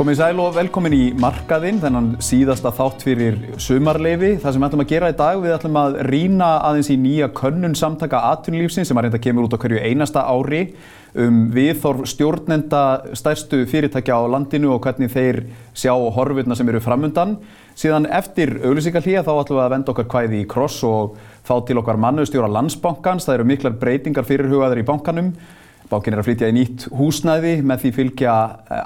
Komið sæl og velkomin í markaðinn, þennan síðasta þátt fyrir sumarleifi. Það sem við ætlum að gera í dag, við ætlum að rýna aðeins í nýja könnun samtaka atvinnulífsins sem að reynda kemur út á hverju einasta ári um viðþorf stjórnenda stærstu fyrirtækja á landinu og hvernig þeir sjá horfurna sem eru framundan. Síðan eftir auglýsingarlíja þá ætlum við að venda okkar hvæði í kross og fá til okkar mannustjóra landsbankans. Það eru miklar breytingar fyrirhugaðar í bankanum. Bákin er að flytja í nýtt húsnæði með því fylgja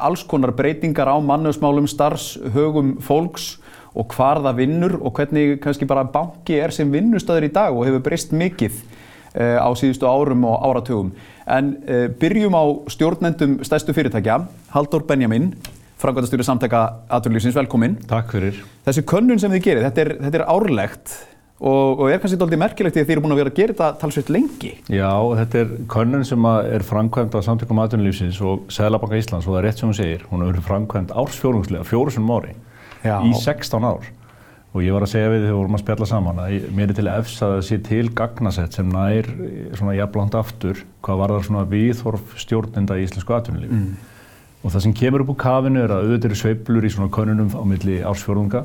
alls konar breytingar á mannöfsmálum, starfshögum fólks og hvar það vinnur og hvernig kannski bara banki er sem vinnustöður í dag og hefur breyst mikið uh, á síðustu árum og áratugum. En uh, byrjum á stjórnendum stærstu fyrirtækja, Haldur Benjamin, frangvæntastjóri samtaka Aturlýfsins, velkomin. Takk fyrir. Þessi könnun sem þið gerir, þetta er, þetta er árlegt og, og er kannski doldið merkilegt því að þið eru búin að vera að gera þetta talsveit lengi. Já, þetta er könnun sem er framkvæmt á samtökum aðtunulífsins og Sæðlabanka Íslands og það er rétt sem hún segir, hún hefur framkvæmt ársfjórungslega, fjórusunum ári, Já. í 16 ár. Og ég var að segja við þegar við vorum að spjalla saman að mér er til efs að það sé til gagnasett sem nær svona jafnblant aftur hvað var það svona viðhorf stjórnenda í íslensku aðtunulífi. Mm. Og það sem kemur upp úr kafinu er að auðvitað eru sveiblur í svona könnunum á milli ársfjórunga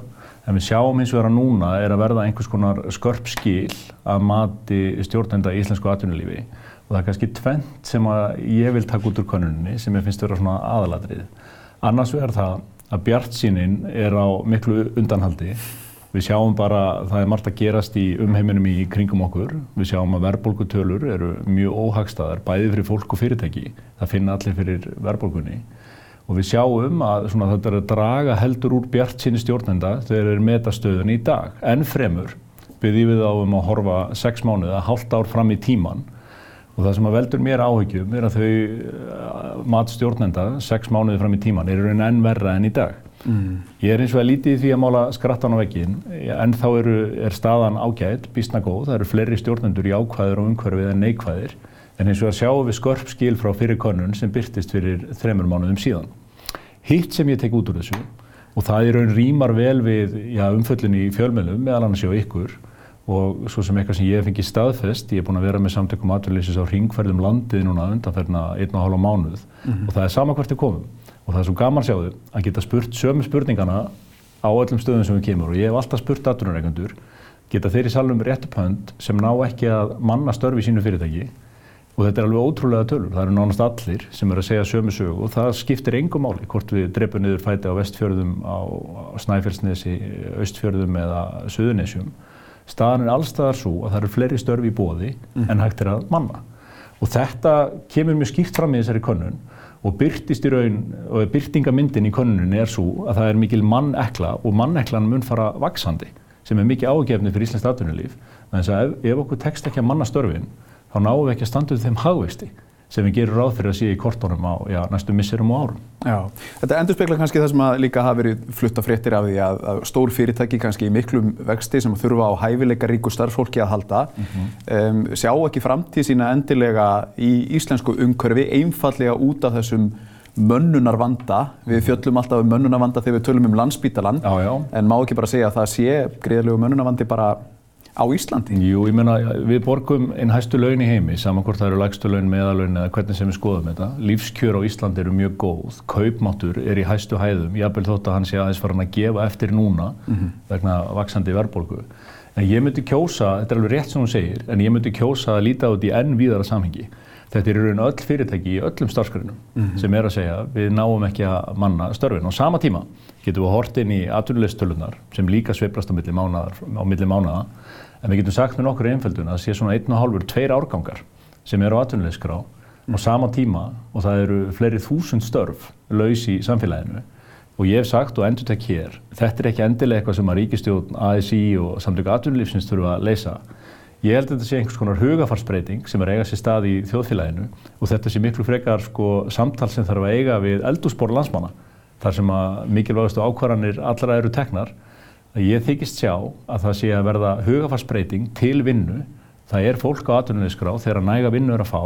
En við sjáum eins og vera núna er að verða einhvers konar skörp skil að mati stjórnenda í íslensku atvinnulífi og það er kannski tvent sem að ég vil taka út úr konuninni sem ég finnst að vera svona aðaladrið. Annars verður það að bjart sínin er á miklu undanhaldi. Við sjáum bara að það er margt að gerast í umheiminum í kringum okkur. Við sjáum að verðbólgutölur eru mjög óhagstaðar bæði fyrir fólk og fyrirtæki. Það finna allir fyrir verðbólgunni og við sjáum að þetta er að draga heldur úr bjart síni stjórnenda þegar þeir eru metastöðun í dag. En fremur byrjum við á um að horfa sex mánuða, hálft ár fram í tíman og það sem að veldur mér áhugjum er að þau eh, mat stjórnenda sex mánuði fram í tíman eru enn verra enn í dag. Mm. Ég er eins og að lítið því að mála skrattan á veginn en þá eru, er staðan ágætt, bísna góð, það eru fleiri stjórnendur í ákvæður og umhverfið en neikvæðir en eins og að sjáum við skörp skil frá fyrir konun sem byrtist fyrir þremur mánuðum síðan. Hitt sem ég tek út úr þessu og það er raun rýmar vel við já, umföllin í fjölmjölum meðal annars hjá ykkur og svo sem eitthvað sem ég hef fengið staðfest, ég hef búin að vera með samtökum aðverðlýsis á ringferðum landið núna undanferna einn og hálfa mánuð mm -hmm. og það er sama hvert við komum og það er svo gaman sjáðu að geta spurt sömu spurningana á öllum stöðum sem við kemur og ég hef alltaf spurt aðverðunreikandur geta þeir í salum réttupönd sem ná ekki að manna störfi í sínu fyrirtæki og þetta er alveg ótrúlega tölur, það eru nánast allir sem eru að segja sömu sögu og það skiptir engum máli hvort við drefum niður fæti á vestfjörðum, á Snæfellsnesi, Östfjörðum eða Suðunesjum. Staðan er allstaðar svo að það eru fleiri störfi í bóði mm. en hægt er að manna og þetta kemur mjög skýrt fram í þessari könnun og byrtist í raun, og byrtingamyndin í könnunni er svo að það er mikil mannekla og manneklan mun fara vaksandi sem er mikið ágefni fyrir Íslands atvinnulíf þannig að ef, ef okkur tekst ekki að manna störfin þá náum við ekki að standa við þeim hagvexti sem við gerum ráð fyrir að sé í kortónum á já, næstu misserum og árum. Já, þetta endur spekla kannski það sem að líka hafa verið flutta fréttir af því að, að stór fyrirtæki kannski í miklum vexti sem þurfa á hæfileika ríku starffólki að halda mm -hmm. um, sjá ekki framtíð sína endilega í íslensku umkörfi einfallega út af þessum mönnunar vanda, við mhm. fjöllum alltaf um mönnunar vanda þegar við tölum um landsbítalan já, já. en má ekki bara segja að það sé greiðlegu mönnunar vandi bara á Íslandi? Jú, ég menna, við borgum einn hæstu laun í heimi, saman hvort það eru lægstu laun, meðalaun eða hvernig sem við skoðum þetta. Lífskjör á Íslandi eru mjög góð, kaupmáttur er í hæstu hæðum, jábel þótt að hann sé aðeins farin að gefa eftir núna mm -hmm. vegna vaksandi verðborgu. En ég myndi kjósa, þetta er alveg rétt sem hún segir, en ég myndi kjósa að líta út í enn víðara samhengi. Þetta er í raun öll fyrirtæki í öllum starfskriðnum mm -hmm. sem er að segja við náum ekki að manna störfin. Á sama tíma getum við hort inn í atvinnulegstölunar sem líka sveiflast á milli mánaða En við getum sagt með nokkur einföldun að það sé svona einn og hálfur, tveir árgangar sem eru á atvinnulegskrá mm. á sama tíma og það eru fleiri þúsund störf laus í samfélaginu og ég hef sagt og endur tek hér, þetta er ekki endilega eitthvað sem að ríkistjórn, ASI og samtöku atvinnulífsins þurfa að leysa. Ég held að þetta sé einhvers konar hugafarsbreyting sem er eiga sér stað í þjóðfélaginu og þetta sé miklu frekar sko, samtal sem þarf að eiga við eldúsbor landsmanna þar sem að mikilvægastu ákvarðanir allra eru teknar að ég þykist sjá að það sé að verða hugafarsbreyting til vinnu. Það er fólk á atvinnuleyskrá þegar næga vinnu er að fá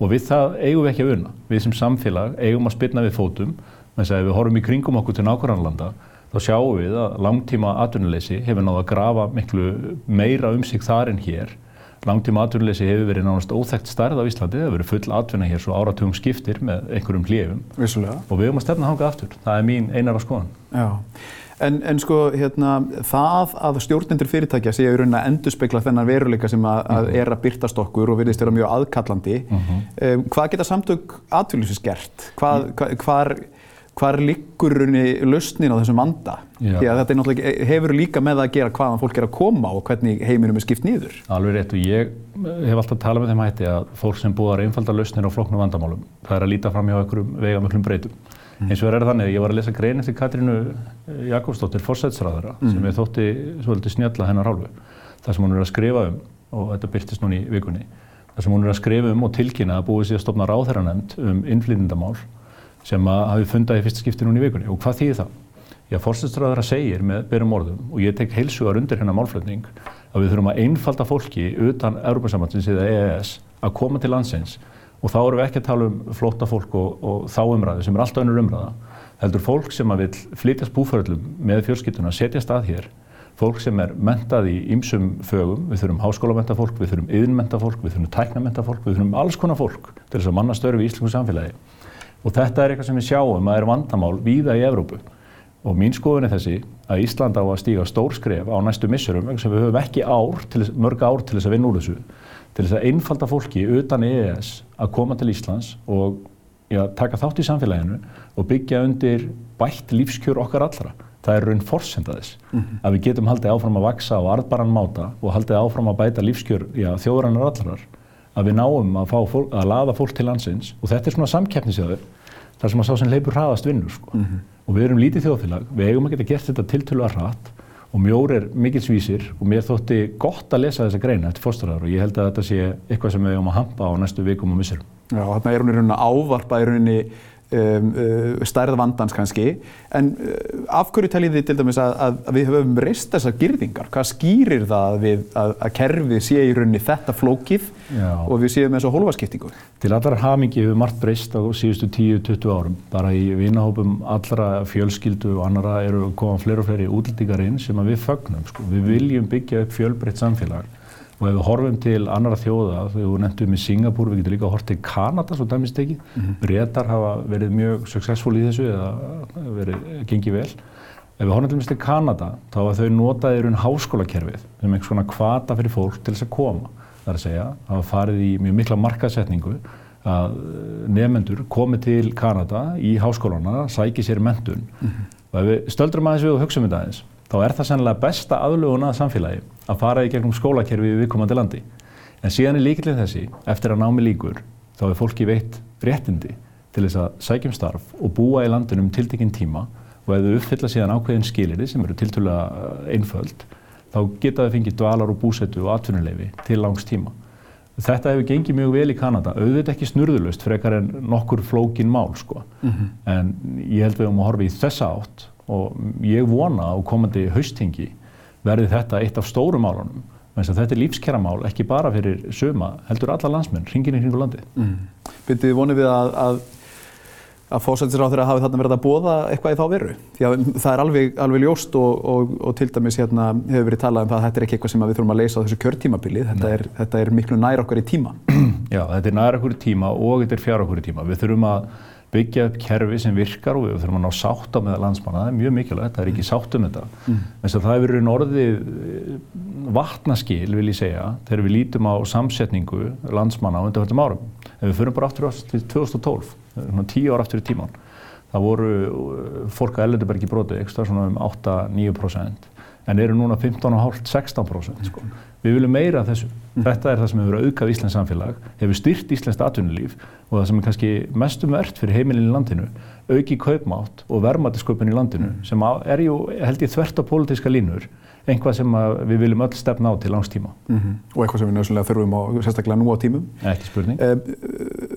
og við það eigum við ekki að unna. Við sem samfélag eigum að spilna við fótum, þess að ef við horfum í kringum okkur til nákvæmlanda þá sjáum við að langtíma atvinnuleysi hefur náða að grafa miklu meira um sig þar en hér. Langtíma atvinnuleysi hefur verið nánast óþægt starð á Íslandi, það hefur verið full atvinna hér svo áratugum skiptir með einhverjum hljöfum og við höfum að stefna hangað aftur, það er mín einar á skoðan. Já, en, en sko hérna, það að stjórnendur fyrirtækja séu í rauninni að endurspegla þennan veruleika sem að, að mhm. er að byrtast okkur og virðist vera mjög aðkallandi, mm -hmm. um, hvað geta samtök atvinnuleysis gert? Hvað, hvað, hvað hvað er líkurunni lausnin á þessum vanda? Því að þetta hefur líka með að gera hvaðan fólk er að koma og hvernig heiminum er skipt nýður. Alveg rétt og ég hef alltaf talað með þeim hætti að fólk sem búðar einfalda lausnir á floknum vandamálum, það er að líta fram hjá einhverjum vegamöklum breytum. Eins og er þannig að ég var að lesa grein eftir Katrínu Jakobsdóttir, fórsætsræðara, mm. sem ég þótti svolítið snjalla hennar hálfu. Það sem hún er að skrifa um, og þetta byrtist núni í vikunni, það sem hún er að skrifa um og tilkynna að búið sér að stopna ráðherranemnd um innflýtindamál sem að hafi fundað í fyrsta skipti núna í vikunni. Og hvað þýðir það? Já, fórstæðstræðara segir með byrjum orðum og ég tek heilsugar undir hennar málflutning að við þurfum að einfalda fólki utan Europasamhansins eða EES að koma til landsins og þá erum við ekki að tala um flóta fólk og, og þá umræðu sem er alltaf önnur umræða. Heldur fólk sem að vil flytjast búförðlum með fjölskyttuna, setja stað hér, fólk sem er mentað í ýmsum fögum, við þurfum háskólamenta fólk, við þurfum yðinmenta fólk, við þurfum tæknamenta fólk, við þurfum alls konar fólk til þess að manna störfi í Íslingu samfélagi. Og þetta er eitthvað sem við sjáum að er vandamál víða í Evrópu. Og mín skoðun er þessi að Ísland á að stíga stór skref á næstu missurum mörg ár til þess að vinna úr þessu til þess að einfalda fólki utan EES að koma til Íslands og já, taka þátt í samfélaginu og byggja undir bætt lífskjör okkar allra. Það er raun forsendaðis mm -hmm. að við getum haldið áfram að vaksa á arðbaran máta og haldið áfram að bæta lífskjör þjóðrannar allarar að við náum að, fólk, að laða fólk til landsins og þetta er svona samkeppnisjöður þar sem að sá sem leipur hraðast vinnur sko. mm -hmm. og við erum lítið þjóðfélag, við eigum að geta gert þetta tiltölu að hratt og mjór er mikilsvísir og mér þótti gott að lesa þessa greina eftir fórstöðar og ég held að þetta sé eitthvað sem við eigum að hampa á næstu vikum og missurum. Já, þarna er hún í rauninni ávarpa í rauninni Um, uh, stærð vandans kannski. En uh, af hverju teljið þið til dæmis að, að, að við höfum reist þessar girðingar? Hvað skýrir það við að, að kerfið sé í rauninni þetta flókið Já. og við séum þessu hólfaskiptingu? Til allar hamingi hefur margt breyst á síðustu 10-20 árum. Bara í vinahópum allra fjölskyldu og annara eru komað fleiri og fleiri útlendingar inn sem við fögnum sko. við viljum byggja upp fjölbreytt samfélag og ef við horfum til annara þjóða, þegar við nefndum í Singapúr, við getum líka að horfa til Kanada svo dæmis tekið, mm -hmm. breytar hafa verið mjög successful í þessu eða verið gengið vel. Ef við horfum til til Kanada, þá var þau notaðir um háskólakerfið sem einhvers konar kvata fyrir fólk til þess að koma. Það er að segja, það var farið í mjög mikla markasetningu að nefnendur komið til Kanada í háskólana, sækið sér mentun mm -hmm. og ef við stöldrum aðeins við og hugsaum þetta aðeins, þá er það sannlega besta aðlugun að samfélagi að fara í gegnum skólakerfi við viðkomandi landi. En síðan er líkilinn þessi, eftir að námi líkur, þá er fólki veitt réttindi til þess að sækjum starf og búa í landinum tiltekinn tíma og ef þau uppfylla síðan ákveðin skiliri sem eru tiltölulega eh, einföld, þá geta þau fengið dvalar og búsetu og atvinnuleifi til langs tíma. Þetta hefur gengið mjög vel í Kanada, auðvitað ekki snurðulust frekar en nokkur flókin mál sko. Mm -hmm. En ég held við um að horfa í þessa átt og ég vona á komandi haustingi verði þetta eitt af stórum málunum. Þetta er lífskjæramál, ekki bara fyrir söma, heldur alla landsmenn, ringin í hringu landi mm. Byrðið vonið við að, að, að fósættisráð þeirra hafi þarna verið að bóða eitthvað í þá veru? Því að það er alveg, alveg ljóst og, og, og til dæmis hérna hefur verið talað um það að þetta er ekki eitthvað sem við þurfum að leysa á þessu kjörtímabili. Þetta er, þetta er miklu nær okkur í tíma. Já, þetta er nær okkur í tíma og þetta er fjár okkur í tíma. Við þurfum að byggja upp kerfi sem virkar og við þurfum að ná sátt á með landsmanna, það er mjög mikilvægt, það er ekki sátt um þetta. Mm. En það hefur verið orðið eh, vatnaskil, vil ég segja, þegar við lítum á samsetningu landsmanna á undanfjöldum árum. Ef við fyrir bara aftur til 2012, tíu ár aftur í tíman, það voru eh, fólk að Ellenbergi broti, eitthvað svona um 8-9%, en eru núna 15,5-16% sko. Við viljum meira af þessu. Mm. Þetta er það sem hefur aukað Íslands samfélag, hefur styrt Íslands atvinnulíf og það sem er kannski mestum verðt fyrir heimilin í landinu, auki kaupmátt og vermaðisköpun í landinu mm. sem er ju, held ég, þvert á pólitíska línur, einhvað sem við viljum öll stefna á til langstíma. Mm -hmm. Og eitthvað sem við nöðsynlega þurfum á, sérstaklega nú á tímum. Ekki spurning. Eh,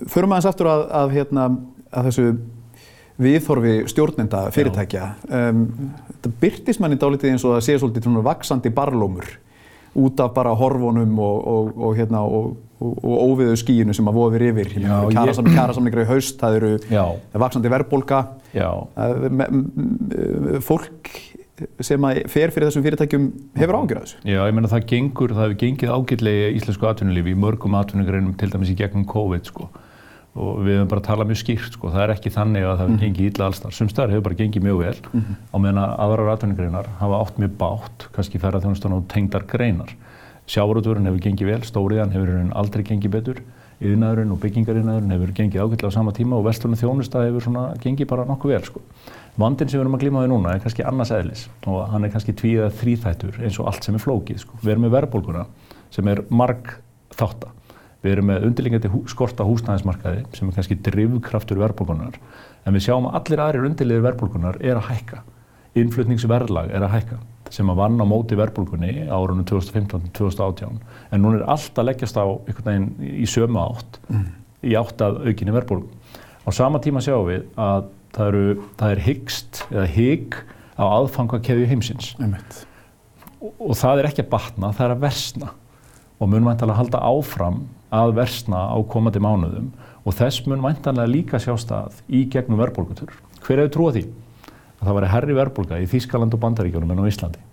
Förum aðeins aftur að, að, hérna, að þessu viðhorfi stjórnenda fyrirtækja. Um, þetta byrtist manni dálítið eins og það sé svolítið vaksandi barlómur út af bara horfunum og, og, og, hérna, og óviðu skíinu sem að vofir yfir. Kjærasamlingar í haust, það eru vaksandi verðbólka. Fólk sem að fer fyrir þessum fyrirtækjum hefur ágjörð þessu? Já, ég menna það gengur, það hefur gengið ágætlega í íslensku atvinnulífi í mörgum atvinnugreinum til dæmis í gegnum COVID sko og við höfum bara talað mjög skýrt sko, það er ekki þannig að það mm gengið illa alls þar, sumstaðar hefur bara gengið mjög vel mm -hmm. á meðan að aðrar atvinnugreinar hafa átt mjög bátt, kannski ferða þjónustan og tengdar greinar. Sjávarútvörun hefur gengið vel, stóriðan hefur aldrei gengið betur, yðnaðurinn og byggingariðnaðurinn hefur gengið ágætlega á sama tíma og vestlunum þjónustað hefur svona gengið bara nokkuð vel sko. Vandin sem við erum að glíma við núna er kannski annars eðlis og hann er kannski tvíð eða þrýþættur eins og allt sem er flókið sko. Við erum með verðbólguna sem er marg þátt Við erum með undirlingandi hú, skorta húsnæðismarkaði sem er kannski drivkraftur verðbólkunar en við sjáum að allir aðrir undirliðir verðbólkunar er að hækka. Innflutningsverðlag er að hækka sem að vann á móti verðbólkunni árunum 2015-2018 en núna er allt að leggjast á einhvern veginn í sömu átt mm. í átt að aukinni verðbólku. Á sama tíma sjáum við að það, eru, það er hyggst eða hygg á aðfangakeðju heimsins og, og það er ekki að batna, það er að versna og mun væntalega halda áfram að versna á komandi mánuðum og þess mun væntalega líka sjástað í gegnum verðbólgutur. Hver hefur trúið því? Að það væri herri verðbólga í Þýskaland og Bandaríkjónum en á Íslandi.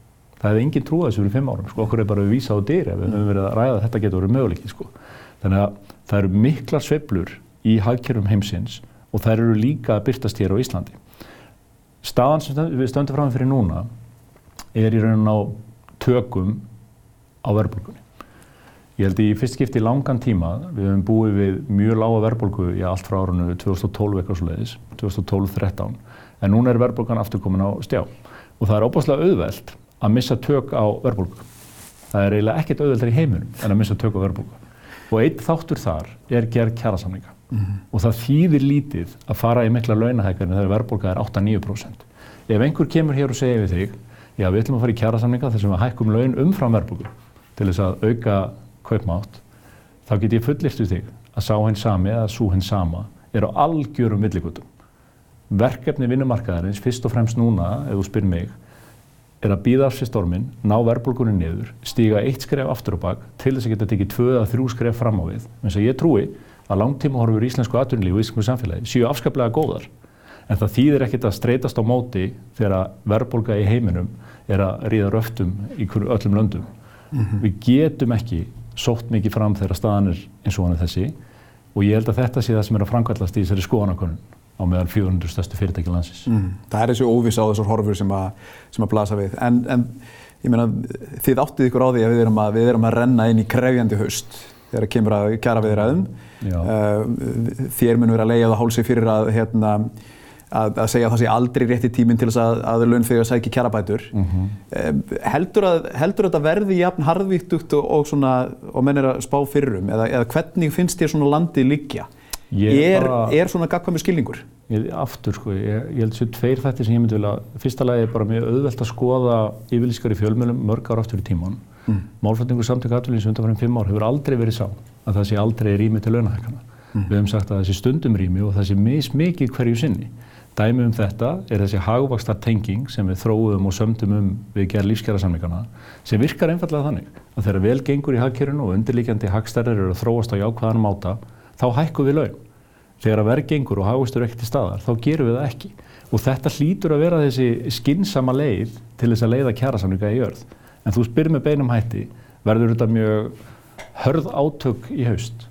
Það hefði enginn trúið þessu fyrir fimm árum, sko. okkur er bara við vísað á dyr ef við höfum verið að ræða að þetta getur verið möguleikið. Sko. Þannig að það eru miklar sveplur í hagkerfum heimsins og það eru líka að byrtast hér á Íslandi. Staðan sem við stöndum fram fyrir núna er í raunin á tökum á verðbólgunni. Ég held í fyrst skipti langan tíma, við hefum búið við mjög lága verðbólgu í allt frá árunnu 2012 eitthvað svo leiðis, 2012-13, en núna er verðbólgan aftur komin á stjá. Og það er óbúslega auðvelt að missa tök á verðbólgu. Það er eiginlega ekkert auðveldar í heiminum en að missa tök á verðbólgu. Og einn þáttur þar er gerð kjærasamlinga. Mm -hmm. Og það þýðir lítið að fara í mikla launahækjarni þegar verðbólga er 8-9%. Ef einhver kemur hér og segir við þig, já við ætlum að fara í kjærasamlinga þessum að hækkum laun umfram verðbólgu til þess að auka kaupmátt, þá get ég fullirtu þig að sá henn sami eða sú henn sama er á algjörum milligutum. Verkefni vinnumarkaðarins, fyrst og fremst núna, ef þú spyr mig, er að býða af sér stormin, ná verbulgunni niður, stíga eitt skref aftur og bak til þess að geta tekið tvö eða þrjú skref fram á við. Þannig að ég trúi að langtíma horfur íslensku atvinnulíf og íslensku samfélagi séu afskaplega góðar. En það þýðir ekkert að streytast á móti þegar verbulga í heiminum er að ríða röftum í öllum löndum. Mm -hmm. Við getum ekki sótt mikið fram þegar staðan er eins og hann er þessi og ég held að þetta sé það sem er að framkvæmast í þessari skoðanakonun á meðal 400 stærstu fyrirtæki landsins. Mm. Það er þessi óviss á þessar horfur sem að, sem að blasa við. En, en ég meina, þið áttið ykkur á því að við erum að, við erum að renna inn í krefjandi haust þegar það kemur að kjara við ræðum. Uh, þér mun verið að leiða það hálsi fyrir að hérna, að, að segja að það sé aldrei rétti tíminn til þess að, að launþegar sækja kjarabætur. Mm -hmm. heldur, að, heldur að þetta verði jafn harðvíktugt og, og, svona, og menn er að spá fyrrum eða, eða hvernig finnst þér svona landi liggja? Er, bara, er svona gagkvæmi skilningur? Ég, aftur sko, ég, ég held þessu tveir þættir sem ég myndi vilja, fyrsta lagi er bara mjög auðvelt að skoða yfirlískar í fjölmjölum mörg ára aftur í tíman. Mm. Málfætningur samtöku aðvölinns undan farin fimm ár hefur aldrei verið sá að það sé aldrei rými til launahækana. Mm. Við hefum sagt að það sé stundum rými og það sé mismikið hverju sinni. Dæmi um þetta er þessi hagvakstar tenging sem við þróum og sömdum um við gerð lífskjærasamlingana sem virkar einfallega þannig að þegar vel gengur í hagkerfinu og undirlíkjandi hagstærir eru að þróast á jákvæðanum áta þá hækkum við laun. Þegar að verð gengur og hagvastur ekki til staðar þá gerum við það ekki og þetta hlýtur að vera þessi skinsama leið til þess að leiða kjærasamlinga í jörð. En þú spyrir með beinum hætti verður þetta mjög hörð átök í haust.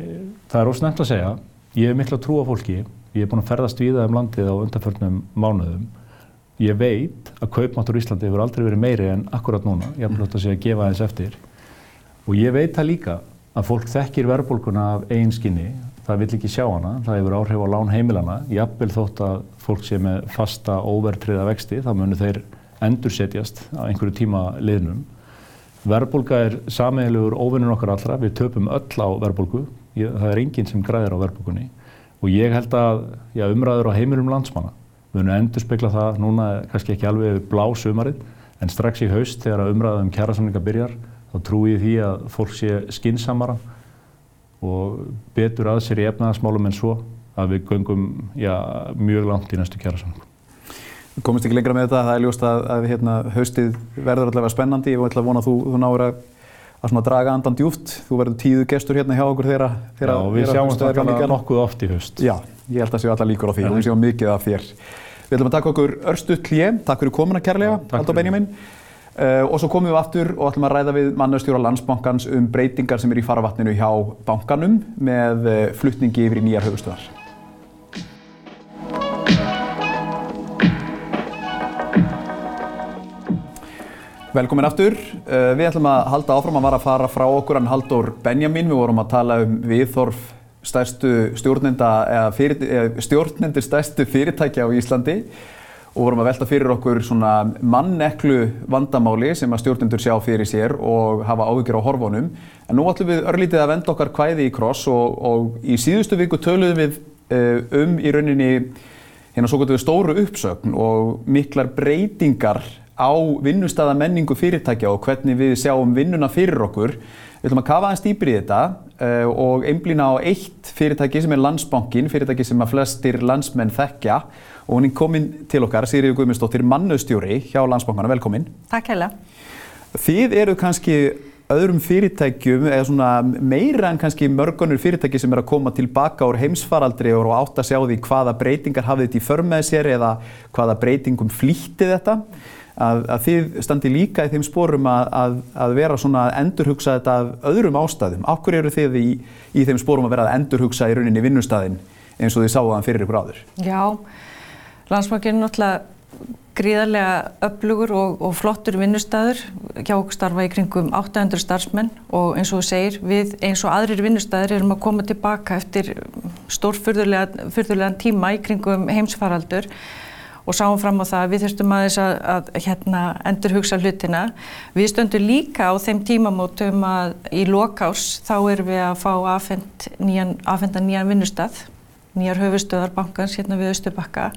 Eh, það er ósnæmt að segja, ég hef miklu að trúa fólki Ég er búin að ferðast víða um landið á undanförnum mánuðum. Ég veit að kaupmáttur í Íslandi hefur aldrei verið meiri en akkurat núna. Ég hef blótt að segja að gefa þess eftir. Og ég veit það líka að fólk þekkir verðbólkuna af eigin skinni. Það vill ekki sjá hana. Það hefur áhrif á lán heimilana. Jafnvel þótt að fólk sé með fasta óvertriða vexti, þá munir þeir endursetjast á einhverju tíma liðnum. Verðbólka er sameigilegur óvinnun okkar allra. Við töpum öll á verðbólku. Það er enginn sem græðir á verðbólkunni og ég held að já, umræður á heimilum landsmanna munu endur spekla það núna kannski ekki alveg blá sumarið en strax í haust þegar umræðum kjærasamlinga byrjar þá trúi ég því að fólk sé skinsamara og betur að sér í efnaðasmálum en svo að við göngum já, mjög langt í næstu kjærasamlingu. Við komumst ekki lengra með þetta, það er ljóst að, að hérna, haustið verður allavega spennandi, ég vona að þú, þú náður að að svona draga andan djúft. Þú verður tíðu gestur hérna hjá okkur þegar að... Já, við sjáum þetta nokkuð oft í höst. Já, ég held að séu alla líkur á því og við séum mikið af þér. Við ætlum að taka okkur örstu klið, takk fyrir komuna kærlega, Haldur Benjamin. Uh, og svo komum við aftur og ætlum að ræða við mannastjóra landsbankans um breytingar sem er í faravatninu hjá bankanum með uh, flutningi yfir í nýjar höfustöðar. Velkomin aftur. Uh, við ætlum að halda áfram að vara að fara frá okkur en Haldur Benjamin. Við vorum að tala um viðþorf stjórnendir stærstu fyrirtækja á Íslandi og vorum að velta fyrir okkur manneklu vandamáli sem að stjórnendur sjá fyrir sér og hafa áhyggjur á horfónum. En nú ætlum við örlítið að venda okkar kvæði í kross og, og í síðustu viku töluðum við uh, um í rauninni hérna svo gotuðu stóru uppsögn og miklar breytingar á vinnustæða menningu fyrirtækja og hvernig við sjáum vinnuna fyrir okkur. Við ætlum að kafa aðeins dýpir í þetta uh, og einblýna á eitt fyrirtæki sem er Landsbankin, fyrirtæki sem að flestir landsmenn þekkja og hún er komin til okkar, Sigriður Guðmundsdóttir, mannustjóri hjá Landsbankana. Velkomin. Takk hella. Þið eru kannski öðrum fyrirtækjum, eða svona meira en kannski mörgunur fyrirtæki sem er að koma tilbaka úr heimsfaraldri og átt að sjá því hvaða breytingar hafið þetta í för með sér eða hvaða breytingum flýtti þetta að, að þið standi líka í þeim spórum að, að, vera svona að endurhugsa þetta af öðrum ástæðum. Akkur eru þið í, í þeim spórum að vera að endurhugsa í rauninni vinnustæðin eins og þið sáu þann fyrir ykkur áður? Já, landsmarkinn er náttúrulega gríðarlega öflugur og, og flottur vinnustæður. Hjá okkur starfa í kringum 800 starfsmenn og eins og þú segir, við eins og aðrir vinnustæður erum að koma tilbaka eftir stórfyrðulegan tíma í kringum heimsfaraldur og sáum fram á það að við þurftum aðeins að, að hérna, endur hugsa hlutina. Við stöndum líka á þeim tímamótum að í lokás þá erum við að fá aðfenda nýjan, nýjan vinnustæð, nýjar höfustöðar bankans hérna við Östubakka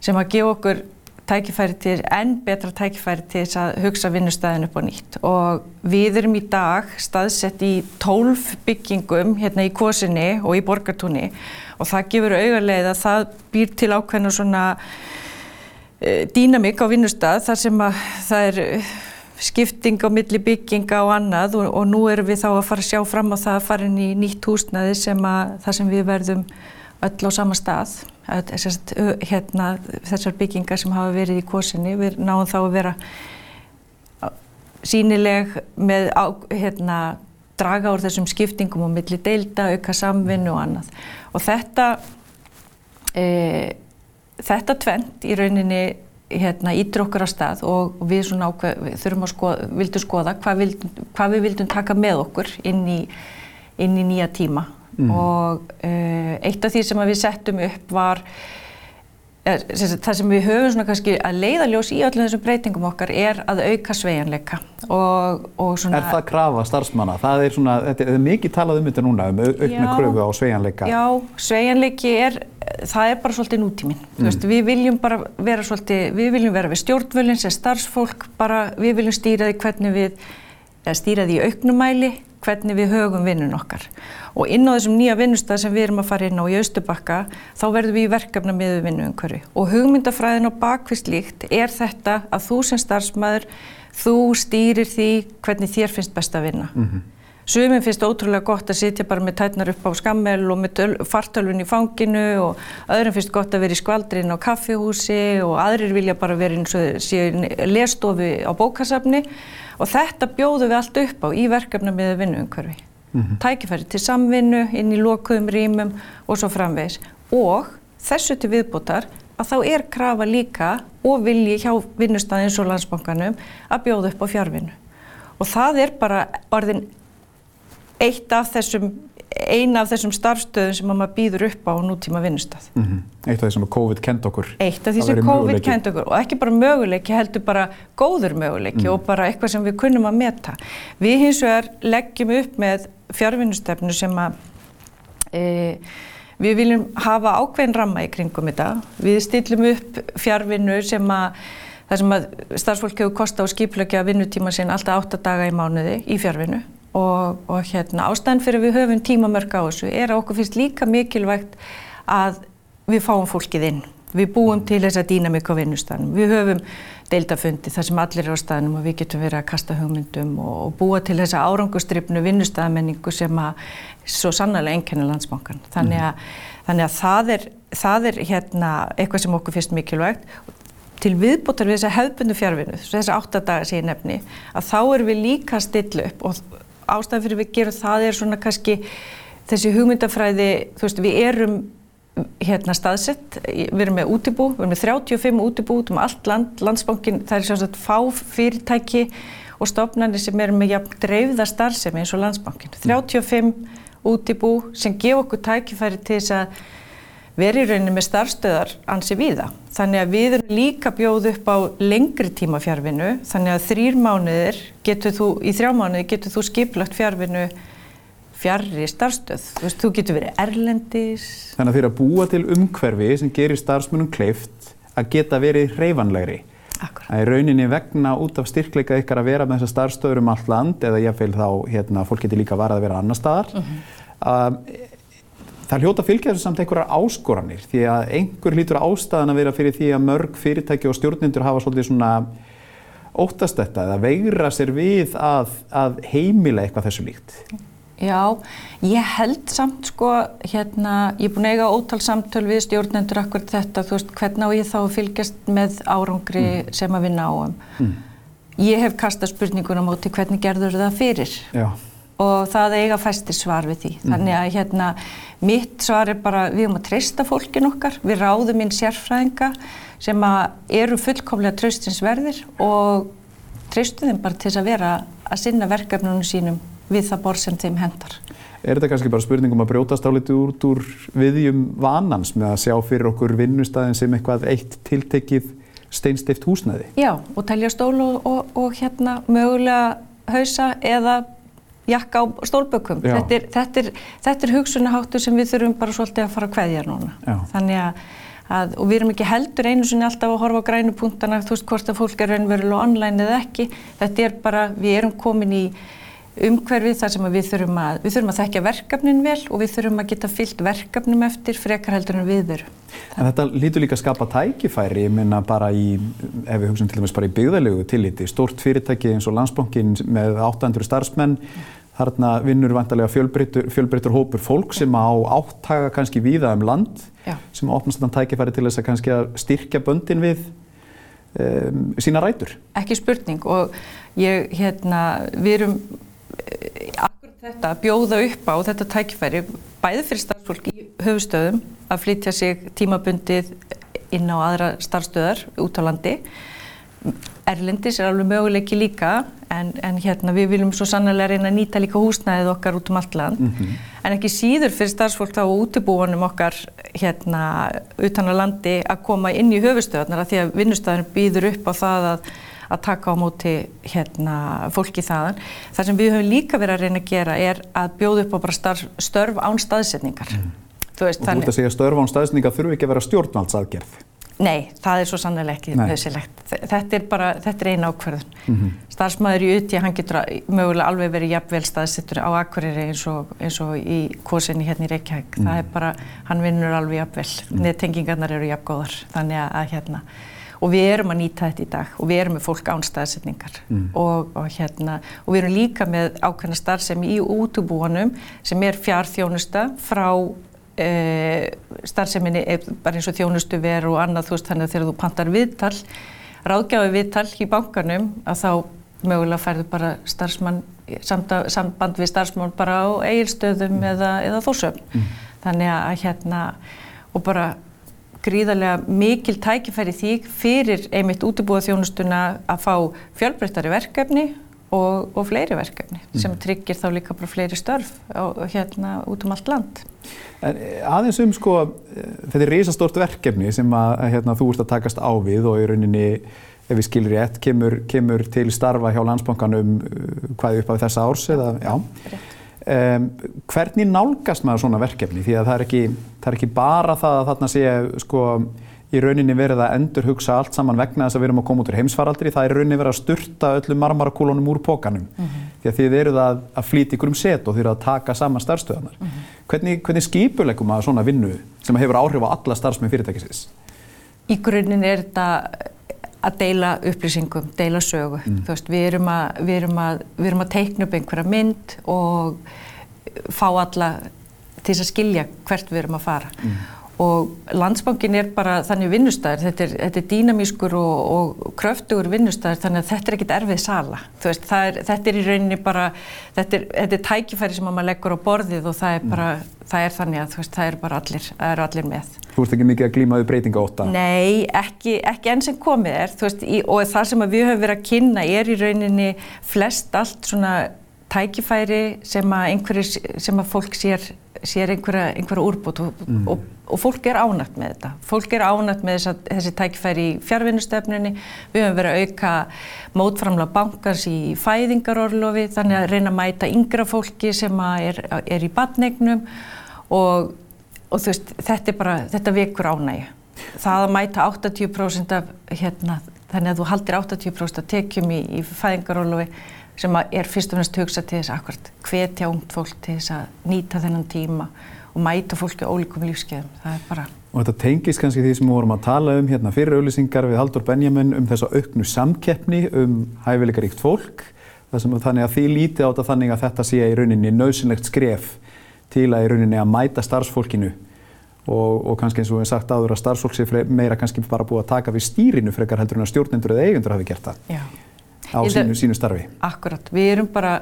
sem að gefa okkur tækifæri til, enn betra tækifæri til þess að hugsa vinnustæðin upp á nýtt. Og við erum í dag staðsett í tólf byggingum hérna í Kosinni og í Borgartúni. Og það gefur auðarleið að það býr til ákveðna svona uh, dýnamík á vinnustæð þar sem að það er skipting á milli bygginga og annað. Og, og nú erum við þá að fara að sjá fram á það að fara inn í nýtt húsnaði sem að það sem við verðum öll á sama stað Sest, hérna, þessar byggingar sem hafa verið í kosinni, við náum þá að vera sínileg með á, hérna, draga úr þessum skiptingum og milli deilda, auka samvinnu og annað. Og þetta, e, þetta tvent í rauninni hérna, ítir okkur á stað og við ákveð, við þurfum að skoða, skoða hvað, vildum, hvað við vildum taka með okkur inn í, inn í nýja tíma mm. og uh, eitt af því sem við settum upp var er, það sem við höfum svona kannski að leiðaljós í öllum þessum breytingum okkar er að auka sveigjanleika og, og svona Er það krafa starfsmanna? Það er svona, þetta er mikið talað um þetta núna um aukna kröfu á sveigjanleika Já, sveigjanleiki er það er bara svolítið nútíminn mm. veist, við viljum bara vera svolítið, við viljum vera við stjórnvölinn sem starfsfólk bara, við viljum stýra því hvernig við stýra því auknumæli hvernig við högum vinnun okkar. Og inn á þessum nýja vinnustæð sem við erum að fara inn á í Östubakka þá verðum við í verkefna með vinnu umhverfi og hugmyndafræðin og bakvist líkt er þetta að þú sem starfsmæður þú stýrir því hvernig þér finnst best að vinna. Mm -hmm. Sumum finnst ótrúlega gott að sitja bara með tætnar upp á skammel og með fartölvun í fanginu og öðrum finnst gott að vera í skvaldrin á kaffihúsi og aðrir vilja bara vera eins og lestofi á bókasafni og þetta bjóðum við allt upp á í verkefna með vinnuumhverfi. Mm -hmm. Tækifæri til samvinnu, inn í lokuðum rýmum og svo framvegis. Og þessu til viðbútar að þá er krafa líka og vilji hjá vinnustæðins og landsbankanum að bjóða upp á fjárvinnu. Og það er bara orðin eitt af þessum eina af þessum starfstöðum sem maður býður upp á nútíma vinnustaf. Mm -hmm. Eitt af því sem COVID kent okkur. Eitt af því sem COVID kent okkur og ekki bara möguleiki, heldur bara góður möguleiki mm. og bara eitthvað sem við kunnum að meta. Við hins vegar leggjum upp með fjárvinnustefnu sem að e, við viljum hafa ákveðin ramma í kringum þetta. Við stillum upp fjárvinnu sem að það sem að starfsfólk hefur kosta á skipleikja vinnutíma sinn alltaf 8 daga í mánuði í fjárvinnu og, og hérna, ástæðan fyrir við höfum tímamörk á þessu er að okkur finnst líka mikilvægt að við fáum fólkið inn. Við búum til þessa dýnamík á vinnustæðanum. Við höfum deildafundi þar sem allir er á staðnum og við getum verið að kasta hugmyndum og, og búa til þessa árangustripnu vinnustæðamenningu sem að svo sannlega enkenna landsbankan. Þannig að Þannig að það er, það er hérna eitthvað sem okkur finnst mikilvægt til viðbútar við þessa hefðbundu fjárvinu, þessa áttadaga ég nefni, að þá erum við líka að stilla upp og ástæðan fyrir við gerum það er svona kannski þessi hugmyndafræði, þú veist, við erum hérna staðsett, við erum með útibú, við erum með 35 útibú út um allt land, landsbankin, það er sjálfsagt fá fyrirtæki og stofnarnir sem eru með jafn dreifða starfsemi eins og landsbankin. 35 útibú sem gefa okkur tækifæri til þess að vera í rauninni með starfstöðar ansi víða. Þannig að við erum líka bjóð upp á lengri tíma fjárvinu, þannig að þrýr mánuðir getur þú, í þrjá mánuði getur þú skiplagt fjárvinu fjarrri starfstöð. Þú veist, þú getur verið erlendis. Þannig að þeir að búa til umhverfi sem gerir starfsmunum kleift að geta verið hreyfanlegri. Akkurat. Það er rauninni vegna út af styrkleika ykkar að vera með þessar starfstöður um allt land eða ég feil þá, hérna, fólk getur líka varað að vera annar staðar. Uh -huh. uh, Það hljóta fylgja þessu samt einhverjar áskoranir því að einhver hlýtur ástæðan að vera fyrir því að mörg fyrirtæki og stjórnindur hafa svolítið svona óttast þetta eða veigra sér við að, að heimila eitthvað þessu líkt. Já, ég held samt sko, hérna, ég er búin að eiga ótal samtöl við stjórnendur akkur þetta, þú veist, hvernig á ég þá að fylgjast með árangri mm. sem að vinna á um. Mm. Ég hef kastað spurningunum á til hvernig gerður það fyrir. Já og það eiga fæstir svar við því. Þannig að hérna, mitt svar er bara við erum að treysta fólkin okkar, við ráðum inn sérfræðinga sem eru fullkomlega treystinsverðir og treystu þeim bara til að vera að sinna verkefnunum sínum við það borð sem þeim hendar. Er þetta kannski bara spurningum að brjótast á litið út úr viðjum vanans með að sjá fyrir okkur vinnustæðin sem eitthvað eitt tiltekið steinstift húsnæði? Já, og telja stól og, og, og hérna mögulega hausa eða jakka á stólbökum. Þetta er, þetta, er, þetta er hugsunaháttur sem við þurfum bara svolítið að fara að kveðja núna. Já. Þannig að, að, og við erum ekki heldur einu sinni alltaf að horfa á grænupunktana, þú veist hvort að fólk er raunverulega online eða ekki. Þetta er bara, við erum komin í umhverfið þar sem við þurfum að, við þurfum að þekkja verkefnin vel og við þurfum að geta fyllt verkefnum eftir frekar heldur en við verum. En þetta lítur líka að skapa tækifæri, ég minna bara í, ef við hugsaum til dæmis bara í byggðalegu tilliti, stórt fyrirtæki eins og Landsbankin með 800 starfsmenn, Þarna vinnur vantarlega fjölbreytur hópur fólk sem á áttaga kannski víða um land Já. sem opnast þann tækifæri til þess að kannski að styrkja böndin við um, sína rætur. Ekki spurning og ég, hérna, við erum eh, akkurat þetta að bjóða upp á þetta tækifæri bæði fyrir starfsfólk í höfustöðum að flytja sig tímabundið inn á aðra starfstöðar út á landi Erlendis er alveg möguleiki líka en, en hérna við viljum svo sannlega reyna að nýta líka húsnæðið okkar út um allt land mm -hmm. en ekki síður fyrir starfsfólk þá útibúanum okkar hérna utan á landi að koma inn í höfustöðunar að því að vinnustöðun býður upp á það að, að taka á móti hérna fólki þaðan. Það sem við höfum líka verið að reyna að gera er að bjóða upp á bara starf, störf án staðsetningar. Mm. Þú veist, og þú ert að segja störf án staðsetningar þurfu ekki að vera stjórnvaldsaðgerð. Nei, það er svo sannlega ekki nöðsilegt. Þetta er bara, þetta er eina ákverðun. Mm -hmm. Starfsmæður í uti, hann getur mögulega alveg verið jafnvel staðsettur á Akureyri eins eins og í kosinni hérna í Reykjavík. Mm -hmm. Það er bara, hann vinnur alveg jafnvel. Mm -hmm. Neðtengingarnar eru jafngóðar. Þannig að, að hérna, og við erum að nýta þetta í dag og við erum með fólk án staðsetningar mhm. og, og hérna, og við erum líka með ákveðna starfsemi í útubúanum sem er fjárþjónusta frá e, starfseminni bara eins og þjónustu veru og annað þú veist þannig að þegar þú pantar viðtal ráðgjáði viðtal í bankanum að þá mögulega færðu bara starfsmann samband við starfsmann bara á eigilstöðum mm. eða, eða þórsöfn mm. þannig að hérna og bara gríðarlega mikil tækifæri því fyrir einmitt útibúða þjónustuna að fá fjölbreyttari verkefni og, og fleiri verkefni mm. sem tryggir þá líka bara fleiri störf á, hérna út um allt land. En eh, aðeins um sko, eh, þetta er risastort verkefni sem að hérna, þú ert að takast á við og í rauninni, ef við skilur rétt, kemur, kemur til starfa hjá landsbankanum eh, hvaði upp á þessa árs eða, já. Um, hvernig nálgast maður svona verkefni? Því að það er ekki, það er ekki bara það að þarna sé sko í rauninni verið að endur hugsa allt saman vegna þess að við erum að koma út úr heimsfaraldri það er rauninni verið að sturta öllum marmarakúlunum úr pókanum mm -hmm. því að þið eruð að, að flýta ykkur um set og þið eruð að taka saman starfstöðanar mm -hmm. hvernig, hvernig skipuleikum að svona vinnu sem hefur áhrif á alla starfsmenn fyrirtækisins? Í grunninn er þetta að deila upplýsingum, deila sögu mm. veist, við, erum að, við, erum að, við erum að teikna upp einhverja mynd og fá alla til þess að skilja hvert við erum að fara. Og landsbankin er bara þannig vinnustæðir, þetta er, þetta er dýnamískur og, og kröftugur vinnustæðir þannig að þetta er ekkit erfið sala. Veist, er, þetta er í rauninni bara, þetta er, þetta er tækifæri sem maður leggur á borðið og það er bara, mm. það er þannig að veist, það er bara allir, er allir með. Þú ert ekki mikið að glímaðu breytinga óta? Nei, ekki, ekki enn sem komið er veist, í, og það sem við höfum verið að kynna er í rauninni flest allt svona tækifæri sem að einhverjir, sem að fólk sér sér einhverja, einhverja úrbútt og, mm. og, og fólk er ánægt með þetta. Fólk er ánægt með þessa, þessi tækifæri í fjárvinnustefnunni. Við höfum verið að auka mótframlega bankars í fæðingarorlofi þannig að reyna að mæta yngra fólki sem er, er í badnegnum og, og veist, þetta bara, þetta vekur ánægi. Það að mæta 80% af hérna, þannig að þú haldir 80% af tekjum í, í fæðingarorlofi sem er fyrst og fremst hugsa til þess að akkurat hvetja ungt fólk til þess að nýta þennan tíma og mæta fólki á ólíkum lífskeiðum. Það er bara... Og þetta tengis kannski því sem við vorum að tala um hérna fyrir auðlýsingar við Haldur Benjamin um þessa auknu samkeppni um hæfileikaríkt fólk. Þannig að því líti á þetta þannig að þetta sé í rauninni nöðsynlegt skref til að í rauninni að mæta starfsfólkinu og, og kannski eins og við hefum sagt áður að starfsfólk sé meira kannski bara búið að taka við stýrinu frekar heldur en að stjórnendur eða eigundur hafi gert það. Já á sínu, sínu starfi. Akkurat, við erum bara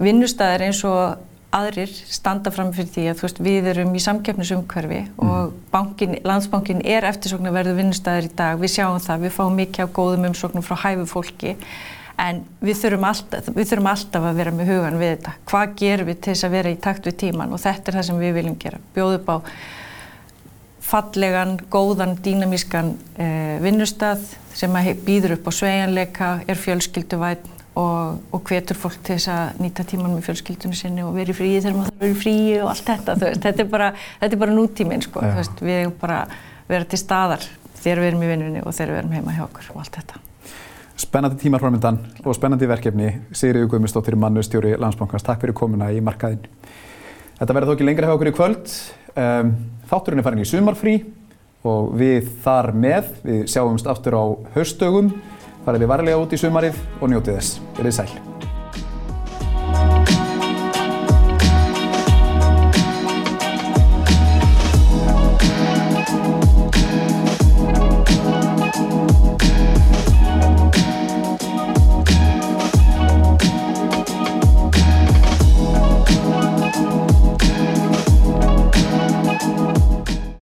vinnustæðir eins og aðrir standa fram fyrir því að veist, við erum í samkeppnisumhverfi mm. og bankin, landsbankin er eftirsókn að verða vinnustæðir í dag, við sjáum það, við fáum mikið á góðum umsóknum frá hæfu fólki en við þurfum, alltaf, við þurfum alltaf að vera með hugan við þetta. Hvað gerum við til þess að vera í takt við tíman og þetta er það sem við viljum gera. Bjóð upp á fallegan, góðan, dýnamískan eh, vinnustað sem býður upp á svejanleika, er fjölskylduvæn og, og hvetur fólk til þess að nýta tíman með fjölskyldunum sinni og verið fríi þegar maður þarf að vera fríi og allt þetta. Veist, þetta er bara, bara nútíminn, sko. Veist, við erum bara að vera til staðar þegar við erum í vinnunni og þegar við erum heima hjá okkur og allt þetta. Spennandi tímar framöndan og spennandi verkefni. Sigriður Guðmundsdóttir, mannustjóri Landsbankans. Takk fyrir komuna í markaðin. Þetta verður þó ekki lengra hjá okkur í kvöld. Um, þátturinn er farin í sumarfrí og við þar með, við sjáumst aftur á haustögum, farið við varlega út í sumarið og njótið þess. Verðið sæl.